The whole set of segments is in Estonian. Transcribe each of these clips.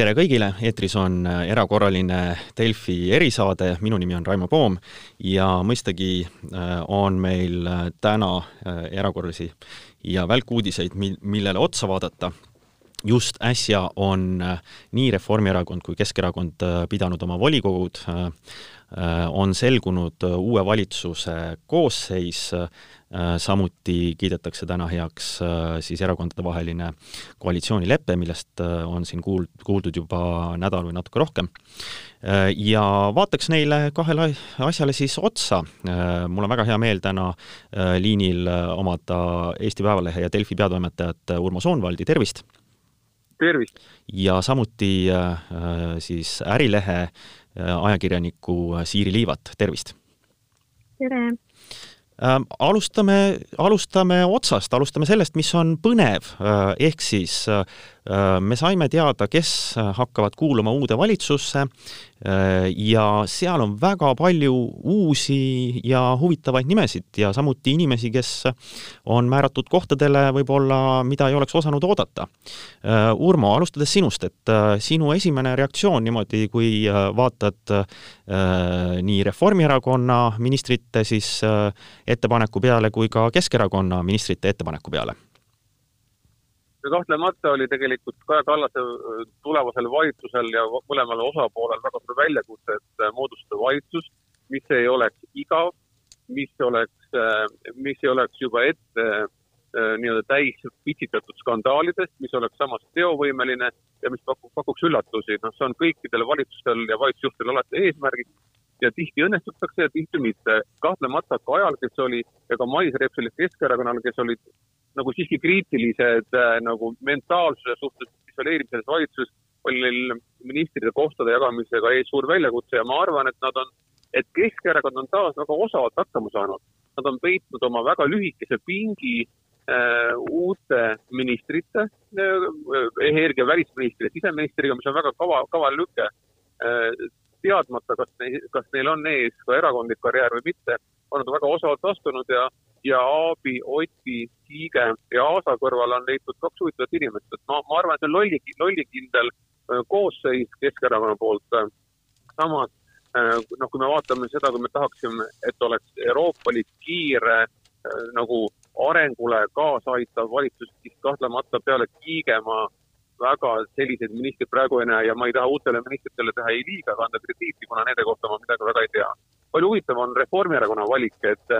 tere kõigile, eetris on äh, erakorraline Delfi erisaade, minu nimi on Raimo Poom ja mõistagi äh, on meil äh, täna erakorralisi ja välkuudiseid, mil-, millele otsa vaadata. Just äsja on nii Reformierakond kui Keskerakond pidanud oma volikogud, on selgunud uue valitsuse koosseis, Äh, samuti kiidetakse täna heaks äh, siis erakondadevaheline koalitsioonilepe, millest äh, on siin kuul-, kuuldud juba nädal või natuke rohkem. Ja vaataks neile kahele asjale siis otsa. mul on väga hea meel täna liinil omada Eesti Päevalehe ja Delfi peatoimetajat Urmo Soonvaldi, tervist! Tervist! ja samuti siis Ärilehe ajakirjanikku Siiri Liivat, tervist! tere! Ähm, alustame, alustame otsast, alustame sellest, mis on põnev, äh, ehk siis äh, äh, me saime teada, kes hakkavad kuuluma uude valitsusse ja seal on väga palju uusi ja huvitavaid nimesid ja samuti inimesi, kes on määratud kohtadele võib-olla, mida ei oleks osanud oodata. Urmo, alustades sinust, et sinu esimene reaktsioon niimoodi, kui vaatad nii Reformierakonna ministrite siis ettepaneku peale kui ka Keskerakonna ministrite ettepaneku peale? Kahtlemata oli tegelikult Kaja Kallase äh, tulevasel valitsusel ja mõlemal osapoolel väga suur väljakutse, et äh, moodustada valitsus, mis ei oleks igav, mis oleks, äh, mis ei oleks juba ette nii-öelda täis pitsitatud skandaalidest, mis oleks samas teovõimeline ja mis pakub, pakuks üllatusi. noh, see on kõikidel valitsustel ja valitsusjuhtidel alati eesmärgiks ja tihti õnnestutakse ja tihti mitte. kahtlemata Kajal, kes oli, ja ka Mailis Repsil Keskerakonnal, kes olid nagu siiski kriitilised äh, nagu mentaalsuse suhtes, mis oli eelmises valitsuses, oli neil ministrite kohtade jagamisega ees suur väljakutse ja ma arvan, et nad on, et Keskerakond on taas väga osavalt hakkama saanud. Nad on peitnud oma väga lühikese pingi äh, uute ministrite äh,, energia välisministri ja siseministriga, mis on väga kava, kaval lüke äh, teadmata, kas kas neil on ees ka erakondlik karjäär või mitte, on nad väga osavalt astunud ja, ja Aabi, Oti, Kiige ja Aasa kõrval on leitud kaks huvitavat inimest, et ma, ma arvan, et see on lolli, lollikindel äh, koosseis Keskerakonna poolt. samas äh, noh, kui me vaatame seda, kui me tahaksime, et oleks Euroopa Liit kiire äh, nagu arengule kaasa aitav valitsus, siis kahtlemata peale Kiigemaa väga selliseid ministreid praegu ei näe ja ma ei taha uutele ministritele teha ei liiga ega anda krediiti, kuna nende kohta ma midagi väga ei tea. Palju huvitavam on Reformierakonna valik, et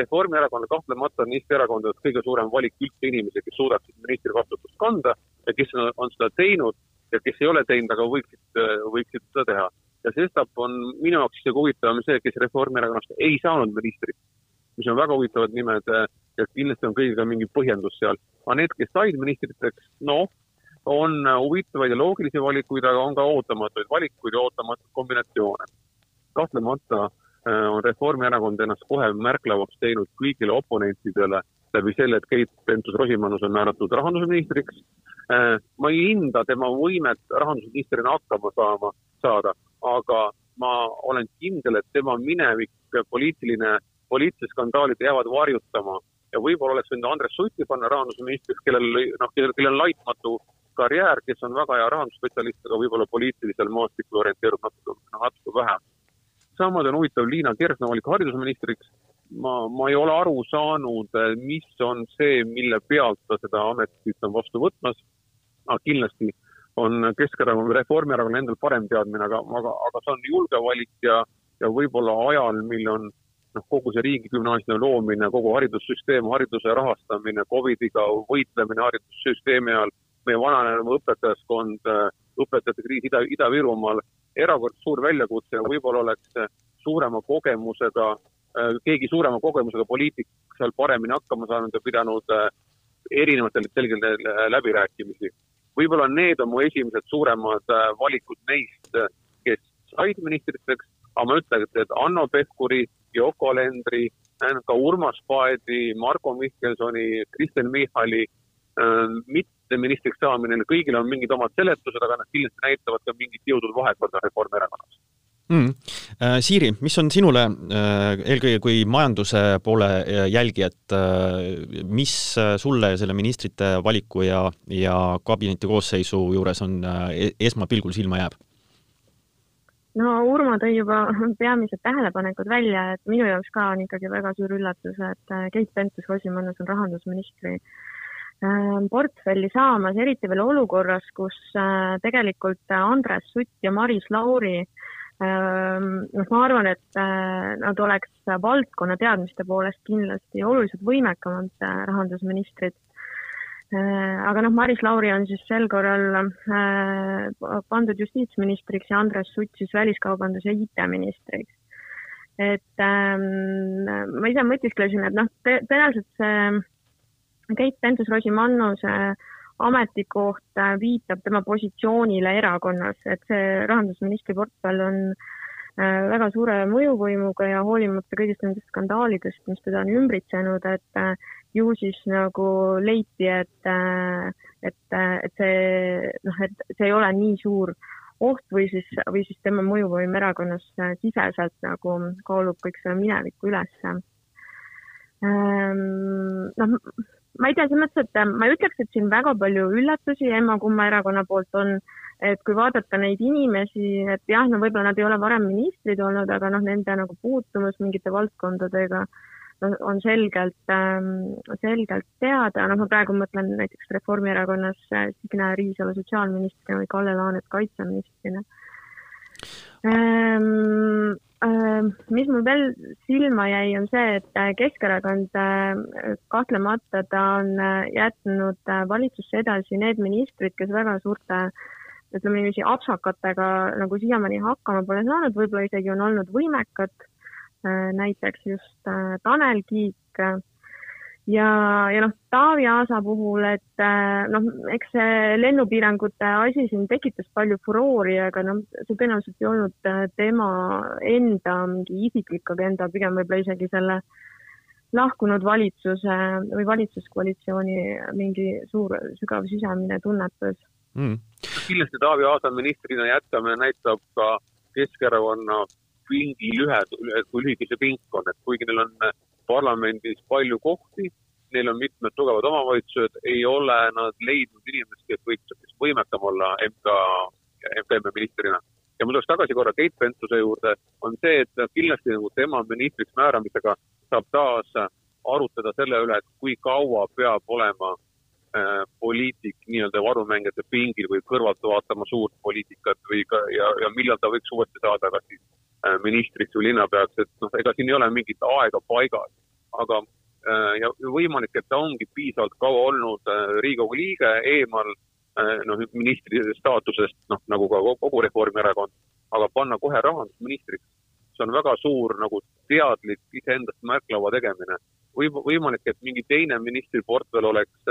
Reformierakonnal kahtlemata on Eesti erakondades kõige suurem valik üldse inimesi, kes suudaksid ministri vastutust kanda ja kes on, on seda teinud ja kes ei ole teinud, aga võiksid, võiksid seda teha. ja sestap on minu jaoks kõige huvitavam see, kes Reformierakonnast ei saanud ministrit, mis on väga huvitavad nimed ja kindlasti on kõigil ka mingi põhjendus seal. aga need, kes said ministriteks, noh, on huvitavaid ja loogilisi valikuid, aga on ka ootamatuid valikuid ja ootamatuid kombinatsioone. kahtlemata äh, on Reformierakond ennast kohe märklavaks teinud kõigile oponentidele läbi selle, et Keit Pentus-Rosimannus on määratud rahandusministriks. Äh, ma ei hinda tema võimet rahandusministrina hakkama saama, saada, aga ma olen kindel, et tema minevik, poliitiline, poliitilised skandaalid jäävad varjutama ja võib-olla oleks võinud Andres Suti panna rahandusministriks, kellel, noh, kellel on laitmatu karjäär, kes on väga hea rahandusspetsialist, aga võib-olla poliitilisel maastikul orienteerub natuke, natuke vähem. Samamoodi on huvitav Liina Kersna valik haridusministriks. ma, ma ei ole aru saanud, mis on see, mille pealt ta seda ametit on vastu võtmas. aga kindlasti on Keskerakonna Reformierakonna endal parem teadmine, aga, aga, aga see on julge valik ja, ja võib-olla ajal, mil on noh, kogu see riigigümnaasiumi loomine, kogu haridussüsteem, hariduse rahastamine, Covidiga võitlemine haridussüsteemi ajal meie vananev õpetajaskond, äh, õpetajate kriis Ida, Ida-Virumaal, erakordselt suur väljakutse ja võib-olla oleks äh, suurema kogemusega, äh, keegi suurema kogemusega poliitik seal paremini hakkama saanud ja pidanud erinevatel selgetel läbirääkimisi. võib-olla need on mu esimesed suuremad valikud neist, kes said ministriteks, aga ma ütlen, et Hanno Pevkuri, Yoko Alendri, ka Urmas Paedi, Margo Mihkelsoni, Kristen Michali, mitte ministriks saamine, kõigil on mingid omad seletused, aga nad kindlasti näitavad ka mingit jõudnud vahekorda Reformierakonnas mm.. Siiri, mis on sinule eelkõige kui majanduse poole jälgijat, mis sulle selle ministrite valiku ja, ja kabineti koosseisu juures on e-, esmapilgul silma jääb? no Urmo tõi juba peamised tähelepanekud välja, et minu jaoks ka on ikkagi väga suur üllatus, et Keit Pentus-Rosimannus on rahandusministri portfelli saamas, eriti veel olukorras, kus tegelikult Andres Sutt ja Maris Lauri äh, Ehm, noh, ma arvan, et äh, nad oleks valdkonna teadmiste poolest kindlasti oluliselt võimekamad äh, rahandusministrid. Äh, aga noh, Maris Lauri on siis sel korral pandud justiitsministriks ja Andres Sutt siis väliskaubandus- ja IT-ministriks. et ähm, ma ise mõtisklesin, et noh, tõenäoliselt see Keit Pentus-Rosimannuse ametikoht viitab tema positsioonile erakonnas, et see rahandusministri portfell on äh, väga suure mõjuvõimuga ja hoolimata kõigist nendest skandaalidest, mis teda on ümbritsenud, et äh, ju siis nagu leiti, et, äh, et, et see noh, et see ei ole nii suur oht või siis, või siis tema mõjuvõim erakonnas siseselt nagu kaalub kõik selle mineviku ülesse. Ehm, noh, ma ei tea, selles mõttes, et äh, ma ei ütleks, et siin väga palju üllatusi emma-kumma erakonna poolt on, et kui vaadata neid inimesi, et jah, no võib-olla nad ei ole varem ministrid olnud, aga noh, nende nagu puutumus mingite valdkondadega no, on selgelt ähm,, selgelt teada, noh, ma praegu mõtlen näiteks Reformierakonnas äh, Signe Riisalo sotsiaalministrina või Kalle Laanet kaitseministrina. Ähm, mis mul veel silma jäi, on see, et äh, Keskerakond äh, kahtlemata ta on äh, jätnud valitsusse edasi need ministrid, kes väga suurte ütleme niiviisi apsakatega nagu siiamaani hakkama pole saanud, võib-olla isegi on olnud võimekad. näiteks just Tanel Kiik ja, ja noh, Taavi Aasa puhul, et äh, noh, eks see lennupiirangute asi siin tekitas palju furoori, aga noh, see tõenäoliselt ei olnud äh, tema enda mingi isiklik agenda, pigem võib-olla isegi selle lahkunud valitsuse või valitsuskoalitsiooni mingi suur sügav sisemine tunnetus. Mm.. kindlasti Taavi Aasa ministrina jätkamine näitab ka Keskerakonna pingi lühe, kui lühike see pink on, et kuigi neil on parlamendis palju kohti, neil on mitmed tugevad omavalitsused, ei ole nad leidnud inimest, kes võiks võimekam olla MK, MKM ministrina. ja ma tuleks tagasi korra Keit Pentuse juurde, on see, et kindlasti nagu tema ministriks määramisega saab taas arutada selle üle, et kui kaua peab olema äh, poliitik nii-öelda varumängijate pingil või kõrvalt vaatama suurt poliitikat või ka ja, ja millal ta võiks uuesti saada kas siis ministriks või linnapeaks, et noh, ega siin ei ole mingit aega paigas. Aga äh, ja võimalik, et ta ongi piisavalt kaua olnud äh, Riigikogu liige, eemal äh, noh, ministri staatusest, noh, nagu ka kogu Reformierakond, aga panna kohe rahandusministriks, see on väga suur nagu teadlik iseendast märklaua tegemine. või võimalik, et mingi teine ministriportfell oleks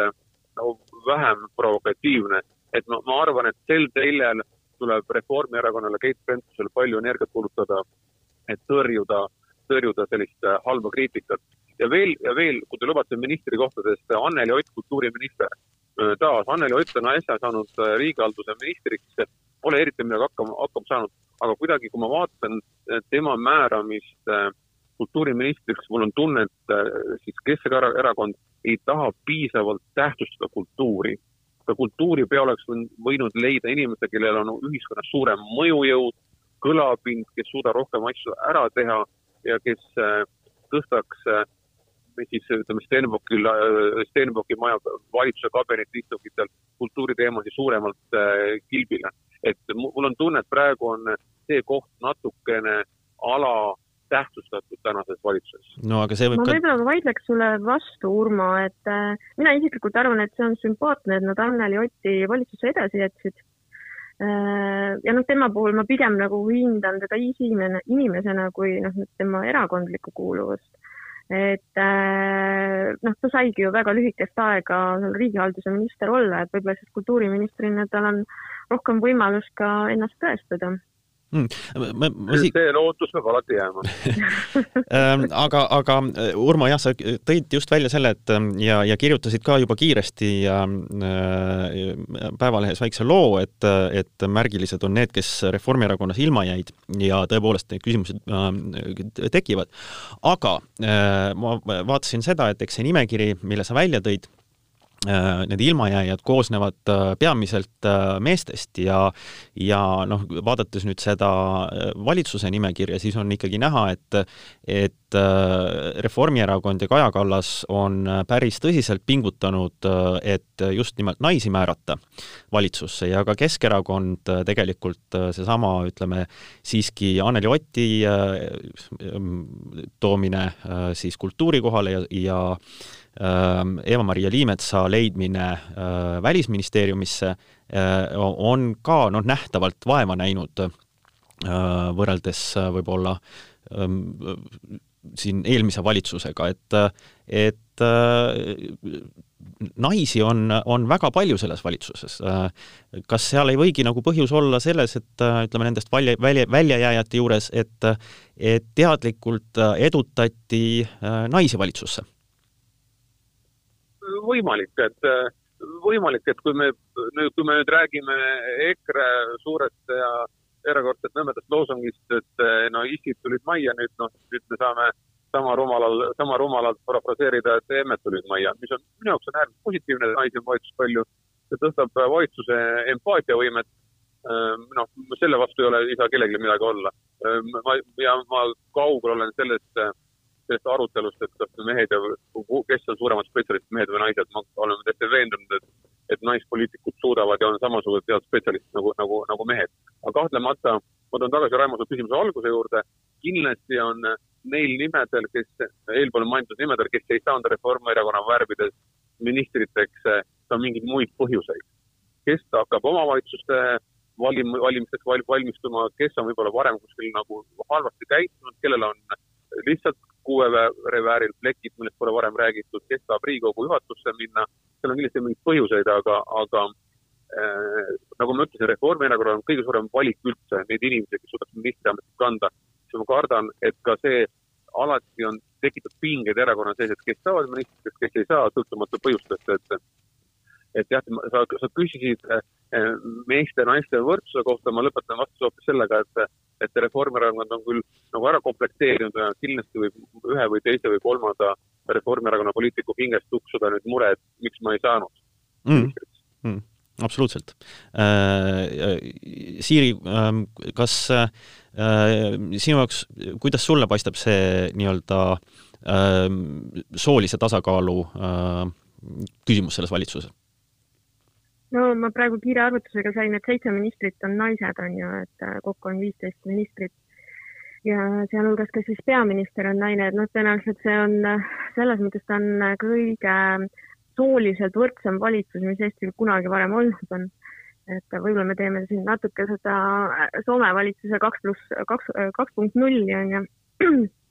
nagu vähem provokatiivne, et ma, ma arvan, et sel teljel tuleb Reformierakonnale, Keit Pentusele palju energiat kulutada, et tõrjuda, tõrjuda sellist halba kriitikat ja veel, ja veel, kui te lubate ministrikohtadest, Anneli Ott, kultuuriminister. taas, Anneli Ott on äsja saanud äh, riigihalduse ministriks, pole eriti midagi hakkama, hakkama saanud, aga kuidagi, kui ma vaatan äh, tema määramist äh, kultuuriministriks, mul on tunne, et siis Keskerakond ei taha piisavalt tähtsustada kultuuri. Ka kultuuripea oleks võinud leida inimese, kellel on ühiskonnas suurem mõjujõud, kõlapind, kes suudab rohkem asju ära teha ja kes tõstaks või siis ütleme Stenbockil, Stenbocki maja valitsuse kabineti istungitel kultuuriteemasid suuremalt äh, kilbile. et mul on tunne, et praegu on see koht natukene ala tähtsustatud tänases valitsuses. no aga see võib ma ka... võib-olla vaidleks sulle vastu, Urmo, et äh, mina isiklikult arvan, et see on sümpaatne, et nad Anneli Otti valitsusse edasi jätsid äh,. ja noh, tema puhul ma pigem nagu hindan teda inimene, inimesena kui noh, tema erakondlikku kuuluvust et äh, noh, ta saigi ju väga lühikest aega riigihalduse minister olla, et võib-olla siis kultuuriministrina tal on rohkem võimalust ka ennast tõestada mm.. Ma, ma si... see lootus peab alati jääma ähm, aga, aga äh, Urmo, jah, sa tõid just välja selle, et ähm, ja, ja kirjutasid ka juba kiiresti ja äh, Päevalehes väikse loo, et, et märgilised on need, kes Reformierakonnas ilma jäid ja tõepoolest need küsimused äh, tekivad. aga äh, ma vaatasin seda, et eks see nimekiri, mille sa välja tõid, need ilmajääjad koosnevad äh, peamiselt äh, meestest ja, ja noh, vaadates nüüd seda valitsuse nimekirja, siis on ikkagi näha, et, et Reformierakond ja Kaja Kallas on päris tõsiselt pingutanud, et just nimelt naisi määrata valitsusse ja ka Keskerakond tegelikult seesama, ütleme siiski Anneli Oti toomine siis kultuuri kohale ja, ja Eva-Maria Liimetsa leidmine Välisministeeriumisse on ka noh, nähtavalt vaeva näinud võrreldes võib-olla siin eelmise valitsusega, et, et naisi on, on väga palju selles valitsuses. kas seal ei võigi nagu põhjus olla selles, et ütleme nendest välja, välja, väljajääjate juures, et, et teadlikult edutati naisi valitsusse? Võimalik, et võimalik, et kui me nüüd, kui me nüüd räägime EKRE suurest ja erakordselt nõmedast loosungist, et no issid tulid majja, nüüd noh, nüüd me saame sama rumalal, sama rumalalt parafraseerida, et emmed tulid majja, mis on minu jaoks on äärmiselt positiivne, naisi on valitsuses palju. see tõstab valitsuse empaatiavõimet. noh, selle vastu ei ole, ei saa kellelgi midagi olla. ma ja ma kaugel olen sellest sellest arutelust, et kas mehed ja, kes on suuremad spetsialistid, mehed või naised, ma olen täiesti veendunud, et, et naispoliitikud suudavad ja on samasugused head spetsialistid nagu, nagu, nagu mehed. aga kahtlemata, ma tulen tagasi Raimo su küsimuse alguse juurde, kindlasti on neil nimedel, kes, eelpool mainitud nimedel, kes ei saanud Reformierakonna värvides ministriteks, ka mingeid muid põhjuseid. kes hakkab omavalitsuste valim-, valimisteks valmistuma, kes on võib-olla varem kuskil nagu halvasti käitunud, kellel on lihtsalt kuue revääril plekid, millest pole varem räägitud, kes tahab Riigikogu juhatusse minna, seal on kindlasti mingeid põhjuseid, aga, aga äh, nagu ma ütlesin, Reformierakonnal on kõige suurem valik üldse neid inimesi, kes suudaks ministriametit kanda, siis ma kardan, et ka see alati on, tekitab pingeid erakonna sees, et kes saavad ministriks, kes ei saa, sõltumata põhjustest, et et jah, sa, sa küsisid äh, meeste-naiste võrdsuse kohta, ma lõpetan vastuse hoopis sellega, et et Reformierakond on küll nagu ära komplekteerinud ja kindlasti võib ühe või teise või kolmanda Reformierakonna poliitiku hingest tuksuda nüüd mure, et miks ma ei saanud mm.. Mm. absoluutselt äh,. Siiri äh,, kas äh, sinu jaoks, kuidas sulle paistab see nii-öelda äh, soolise tasakaalu äh, küsimus selles valitsuses? No ma praegu kiire arvutusega sain, et seitse ministrit on naised, on ju, et äh, kokku on viisteist ministrit. ja sealhulgas ka siis peaminister on naine, et noh, tõenäoliselt see on, äh, selles mõttes ta on äh, kõige sooliselt võrdsem valitsus, mis Eestil kunagi varem olnud on. et võib-olla me teeme siin natuke seda Soome valitsuse kaks pluss kaks, kaks punkt nulli on ju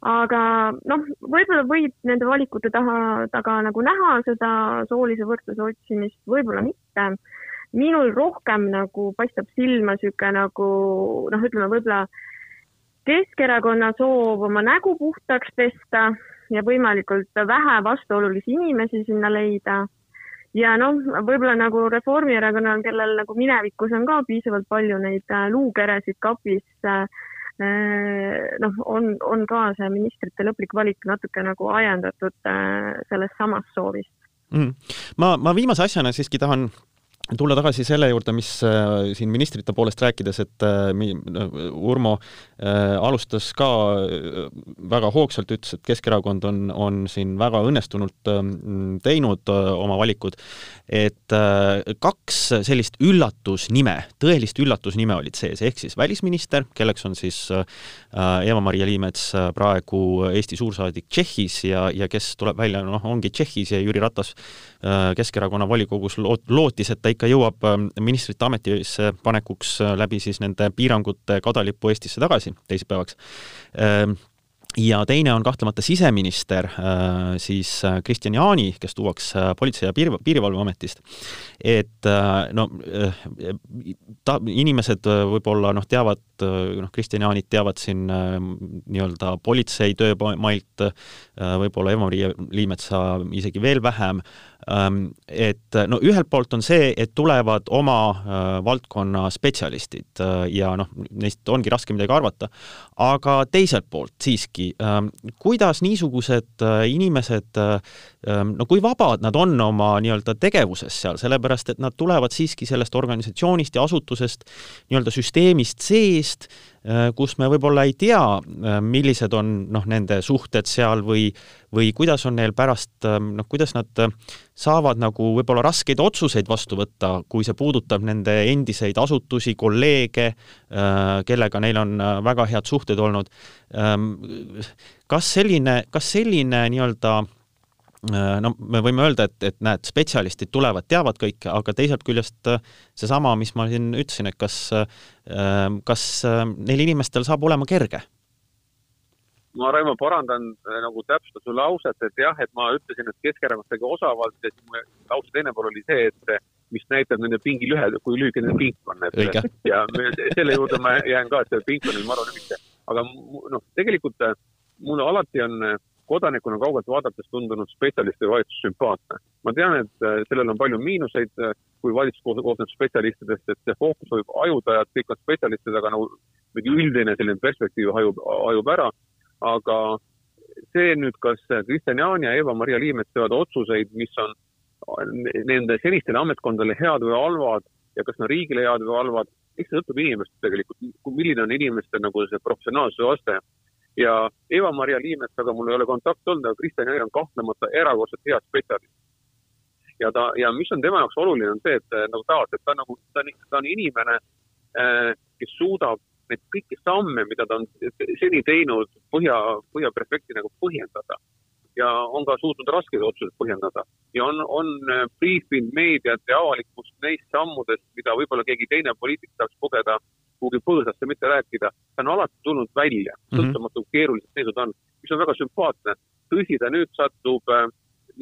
aga noh, võib-olla võib nende valikute taha, taga nagu näha seda soolise võrdsuse otsimist, võib-olla mitte. minul rohkem nagu paistab silma niisugune nagu noh, ütleme võib-olla Keskerakonna soov oma nägu puhtaks pesta ja võimalikult vähe vastuolulisi inimesi sinna leida. ja noh, võib-olla nagu Reformierakonnal, kellel nagu minevikus on ka piisavalt palju neid luukeresid kapis äh, Äh, noh, on, on ka see ministrite lõplik valik natuke nagu ajendatud äh, sellest samast soovist. Mm.. ma, ma viimase asjana siiski tahan tulla tagasi selle juurde, mis äh, siin ministrite poolest rääkides, et äh, Urmo äh, alustas ka väga hoogsalt, ütles, et Keskerakond on, on siin väga õnnestunult teinud oma valikud, et kaks sellist üllatusnime, tõelist üllatusnime olid sees, ehk siis välisminister, kelleks on siis Eva-Maria Liimets, praegu Eesti suursaadik Tšehhis ja, ja kes tuleb välja, noh, ongi Tšehhis ja Jüri Ratas Keskerakonna volikogus loot-, lootis, et ta ikka jõuab ähm, ministrite ametisse panekuks äh, läbi siis nende piirangute kadalipu Eestisse tagasi teisipäevaks. Ähm, ja teine on kahtlemata siseminister, äh, siis äh, Kristian Jaani, kes tuuakse äh, Politsei- ja Piiri-, Piirivalveametist. et no ta, inimesed võib-olla noh, teavad, noh, Kristian Jaanit teavad siin nii-öelda politsei töömailt, võib-olla Eva-Maria Liimetsa isegi veel vähem, ähm, et no ühelt poolt on see, et tulevad oma valdkonna spetsialistid ja noh, neist ongi raske midagi arvata, aga teiselt poolt siiski, ähm, kuidas niisugused inimesed, ähm, no kui vabad nad on oma nii-öelda tegevuses seal, sellepärast et nad tulevad siiski sellest organisatsioonist ja asutusest nii-öelda süsteemist seest, äh, kus me võib-olla ei tea, äh, millised on noh, nende suhted seal või, või kuidas on neil pärast, ähm, noh, kuidas nad äh, saavad nagu võib-olla raskeid otsuseid vastu võtta, kui see puudutab nende endiseid asutusi, kolleege, kellega neil on väga head suhted olnud. Ähm, kas selline, kas selline nii-öelda Äh, no me võime öelda, et, et näed, spetsialistid tulevad, teavad kõike, aga teisest küljest äh, seesama, mis ma siin ütlesin, et kas, äh, kas neil inimestel saab olema kerge? ma, Raimo, parandan nagu täpsustan su lauset, et jah, et ma ütlesin, et Keskerakond tegi osavalt mu lause teine pool oli see, et mis näitab nende pingi lühe, kui lühike nende pink on, et ja selle juurde ma jään ka, et pink on neil maru lühike. aga noh, tegelikult mulle alati on kodanikuna kaugelt vaadates tundunud spetsialisti valitsus sümpaatne. ma tean, et äh, sellel on palju miinuseid, äh, kui valitsus koosneb spetsialistidest, et see fookus võib hajuda ja kõik on spetsialistid, aga nagu mingi üldine selline perspektiiv hajub, hajub ära. aga see nüüd, kas Kristjan Jaani ja Eva-Maria Liimets teevad otsuseid, mis on nende senistele ametkondadele head või halvad ja kas nad riigile head või halvad, eks see sõltub inimestest tegelikult, milline on inimeste nagu see professionaalsuse aste ja Eva-Maria Liimetsaga mul ei ole kontakti olnud, aga Kristjan Jõe on kahtlemata erakordselt hea spetsialist. ja ta, ja mis on tema jaoks oluline, on see, et nagu tavaliselt, et ta nagu, ta on, ta on inimene, äh, kes suudab neid kõiki samme, mida ta on seni teinud Põhja, Põhja prefekti nagu põhjendada ja on ka suutnud raskeid otsuseid põhjendada ja on, on äh, briifinud meediat ja avalikkust neist sammudest, mida võib-olla keegi teine poliitik tahaks kogeda kuhugi põõsasse mitte rääkida, ta on alati tulnud välja, mhm. sõltumatu mm -hmm. keerulised seisud on, mis on väga sümpaatne. tõsi, ta nüüd satub äh,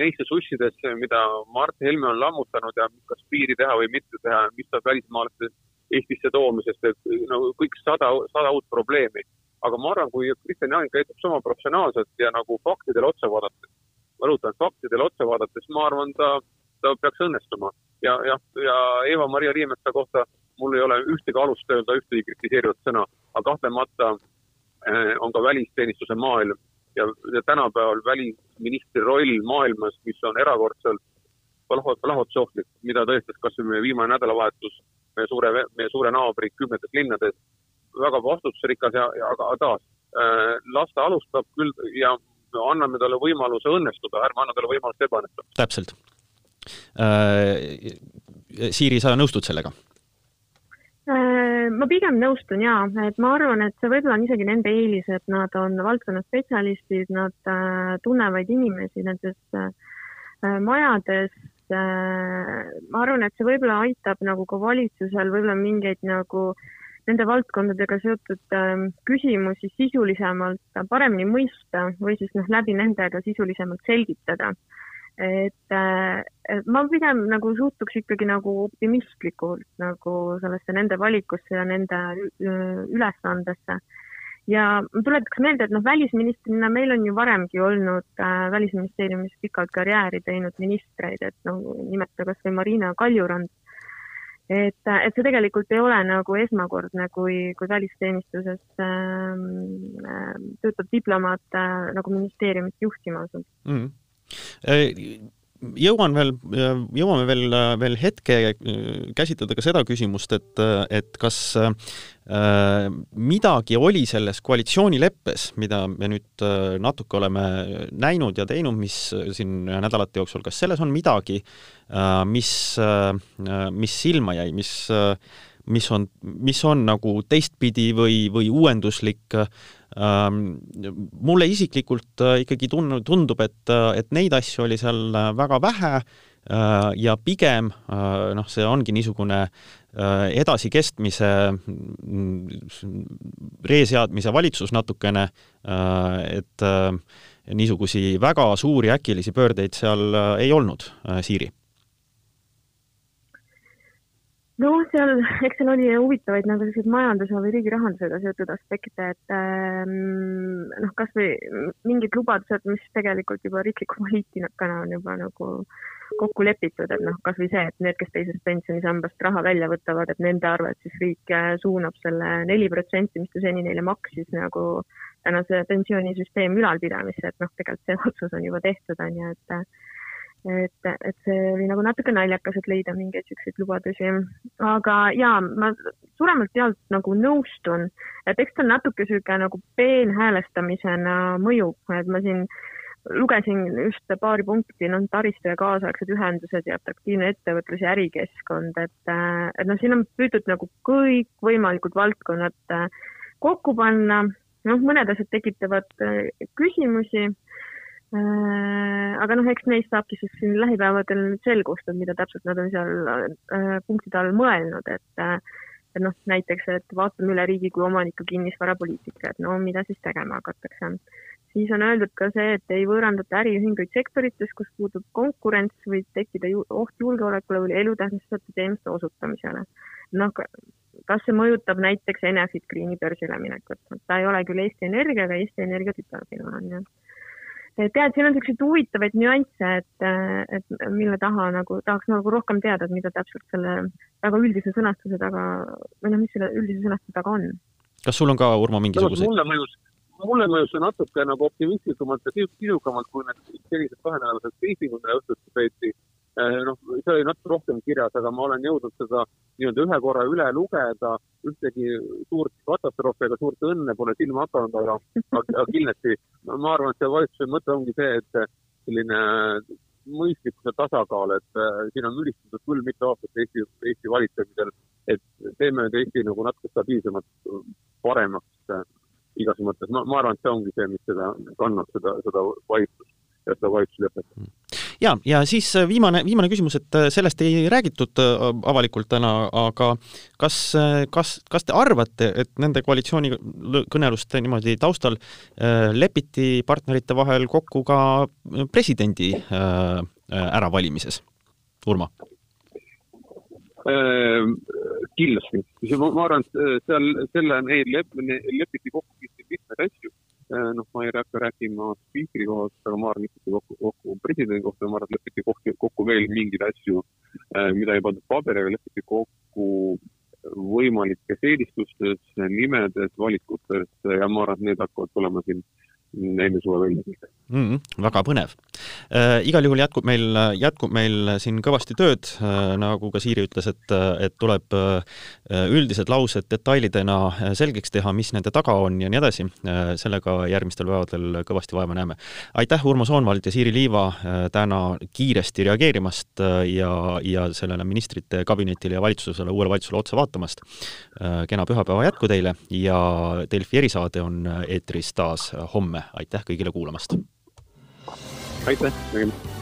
neisse sussidesse, mida Mart Helme on lammutanud ja kas piiri teha või mitte teha, mis saab välismaalaste Eestisse toomisest, et no kõik sada, sada uut probleemi. aga ma arvan, kui Kristjan Jaani käitub sama professionaalselt ja nagu faktidele otsa vaadates, ma rõhutan, faktidele otsa vaadates, ma arvan, ta, ta peaks õnnestuma. ja, jah, ja Eva-Maria Liimetsa kohta mul ei ole ühtegi alust öelda ühtegi kritiseerivat sõna, aga kahtlemata eh, on ka välisteenistuse maailm ja, ja tänapäeval välisministri roll maailmas, mis on erakordselt plahvatusohtlik, mida tõestas kas või meie viimane nädalavahetus meie suure, meie suure naabri kümnetes linnades, väga vastutusrikas ja, ja aga taas äh,, las ta alustab küll ja anname talle võimaluse õnnestuda, ärme anna talle võimalust ebaõnnestuda. täpselt äh,. Siiri, sa nõustud sellega? Äh, ma pigem nõustun ja, et ma arvan, et see võib-olla on isegi nende eelis, et nad on valdkonna spetsialistid, nad äh, tunnevad inimesi nendes äh, majades. Ma arvan, et see võib-olla aitab nagu ka valitsusel võib-olla mingeid nagu nende valdkondadega seotud äh, küsimusi sisulisemalt paremini mõista või siis noh, läbi nendega sisulisemalt selgitada äh, et ma pigem nagu suhtuks ikkagi nagu optimistlikult nagu sellesse nende valikusse ja nende äh, ülesandesse. ja ma tuletaks meelde, et noh, välisministrina meil on ju varemgi olnud äh, Välisministeeriumis pikalt karjääri teinud ministreid, et noh, nimetada kas või Marina Kaljurand. et, et see tegelikult ei ole nagu esmakordne, kui, kui välisteenistuses ähm, äh, töötab diplomaat äh, nagu ministeeriumit juhtima asub mm. Äh, jõuan veel, jõuame veel, veel hetke äh, käsitleda ka seda küsimust, et, et kas äh, midagi oli selles koalitsioonileppes, mida me nüüd äh, natuke oleme näinud ja teinud, mis siin nädalate jooksul, kas selles on midagi äh,, mis äh,, mis silma jäi, mis äh, mis on, mis on nagu teistpidi või, või uuenduslik äh, mulle isiklikult äh, ikkagi tun-, tundub, et, äh, et neid asju oli seal äh, väga vähe, ja pigem noh, see ongi niisugune edasikestmise, mm, reeseadmise valitsus natukene, et niisugusi väga suuri äkilisi pöördeid seal ei olnud, Siiri noh, seal, eks seal oli huvitavaid nagu selliseid majanduse või riigi rahandusega seotud aspekte, et ähm, noh, kasvõi mingid lubadused, mis tegelikult juba riikliku poliitikana on juba nagu kokku lepitud, et noh, kasvõi see, et need, kes teisest pensionisambast raha välja võtavad, et nende arvelt siis riik äh, suunab selle neli protsenti, mis ta seni neile maksis nagu tänase pensionisüsteemi ülalpidamisse, et noh, tegelikult see otsus on juba tehtud, on ju, et et, et see oli nagu natuke naljakas, et leida mingeid siukseid lubadusi. aga jaa, ma suuremalt jaolt nagu nõustun, et eks ta natuke sihuke nagu peenhäälestamisena mõjub, et ma siin lugesin just paari punkti, noh, taristu ja kaasaegsed ühendused ja atraktiivne ettevõtlus ja ärikeskkond, et, et noh, siin on püütud nagu kõikvõimalikud valdkonnad kokku panna, noh, mõned asjad tekitavad küsimusi Äh, aga noh, eks neist saabki siis siin lähipäevadel nüüd selgust, et mida täpselt nad on seal äh, punktide all mõelnud, et äh, et noh, näiteks, et vaatame üle riigi kui omaniku kinnisvarapoliitika, et no mida siis tegema hakatakse. siis on öeldud ka see, et ei võõrandata äriühinguid sektorites, kus puudub konkurents, võib tekkida ju, oht julgeolekule või elutähtsate teenuste osutamisele. noh, kas see mõjutab näiteks Enefit Greeni börsile minekut, ta ei ole küll Eesti Energia, aga Eesti Energia tütarfirma on ju tead, siin on niisuguseid huvitavaid nüansse, et, et mille taha nagu tahaks nagu rohkem teada, et mida täpselt selle väga üldise sõnastuse taga või noh, mis selle üldise sõnastuse taga on. kas sul on ka, Urmo, mingisuguseid? mulle mõjus, mulle mõjus see natuke nagu optimistlikumalt ja sisukamalt, kui need sellised kahenädalased briifingud, mida õhtuti peeti noh, see oli natuke rohkem kirjas, aga ma olen jõudnud seda nii-öelda ühe korra üle lugeda, ühtegi suurt katastroofi ega suurt õnne pole silma hakanud, aga, aga kindlasti ma arvan, et see valitsuse mõte ongi see, et selline mõistlikkuse tasakaal, et äh, siin on ülistatud küll mitu aastat Eesti, Eesti valitsemisel, et teeme nüüd Eesti nagu natuke stabiilsemaks, paremaks äh, igas mõttes. ma, ma arvan, et see ongi see, mis seda kannab, seda, seda valitsust ja seda valitsuslepet. Mm ja, ja siis äh, viimane, viimane küsimus, et äh, sellest ei räägitud äh, avalikult täna, aga kas, kas, kas te arvate, et nende koalitsioonikõneluste niimoodi taustal lepiti partnerite vahel kokku ka presidendi äravalimises? Urmo? kindlasti, ma arvan, et seal selle, neil lepiti kokku mitmeid asju noh, ma ei hakka rääkima spiikri kohast, aga ma arvan, lepiti kokku, kokku presidendi kohta, ma arvan, et lepiti kokku, kokku veel mingeid asju, äh, mida ei pandud paberile, lepiti kokku võimalikes eelistustes, nimedes, valikutes ja ma arvan, et need hakkavad tulema siin enne suve välja mm. -hmm, väga põnev äh,. igal juhul jätkub meil, jätkub meil siin kõvasti tööd äh,, nagu ka Siiri ütles, et, et tuleb äh, üldised laused detailidena äh, selgeks teha, mis nende taga on ja nii edasi äh,. sellega järgmistel päevadel kõvasti vaeva näeme. aitäh, Urmo Soonvald ja Siiri Liiva äh, täna kiiresti reageerimast äh, ja, ja sellele ministrite kabinetile ja valitsusele, uuele valitsusele otsa vaatamast äh,. kena pühapäeva jätku teile ja Delfi erisaade on eetris taas homme homme, aitäh kõigile kuulamast! aitäh!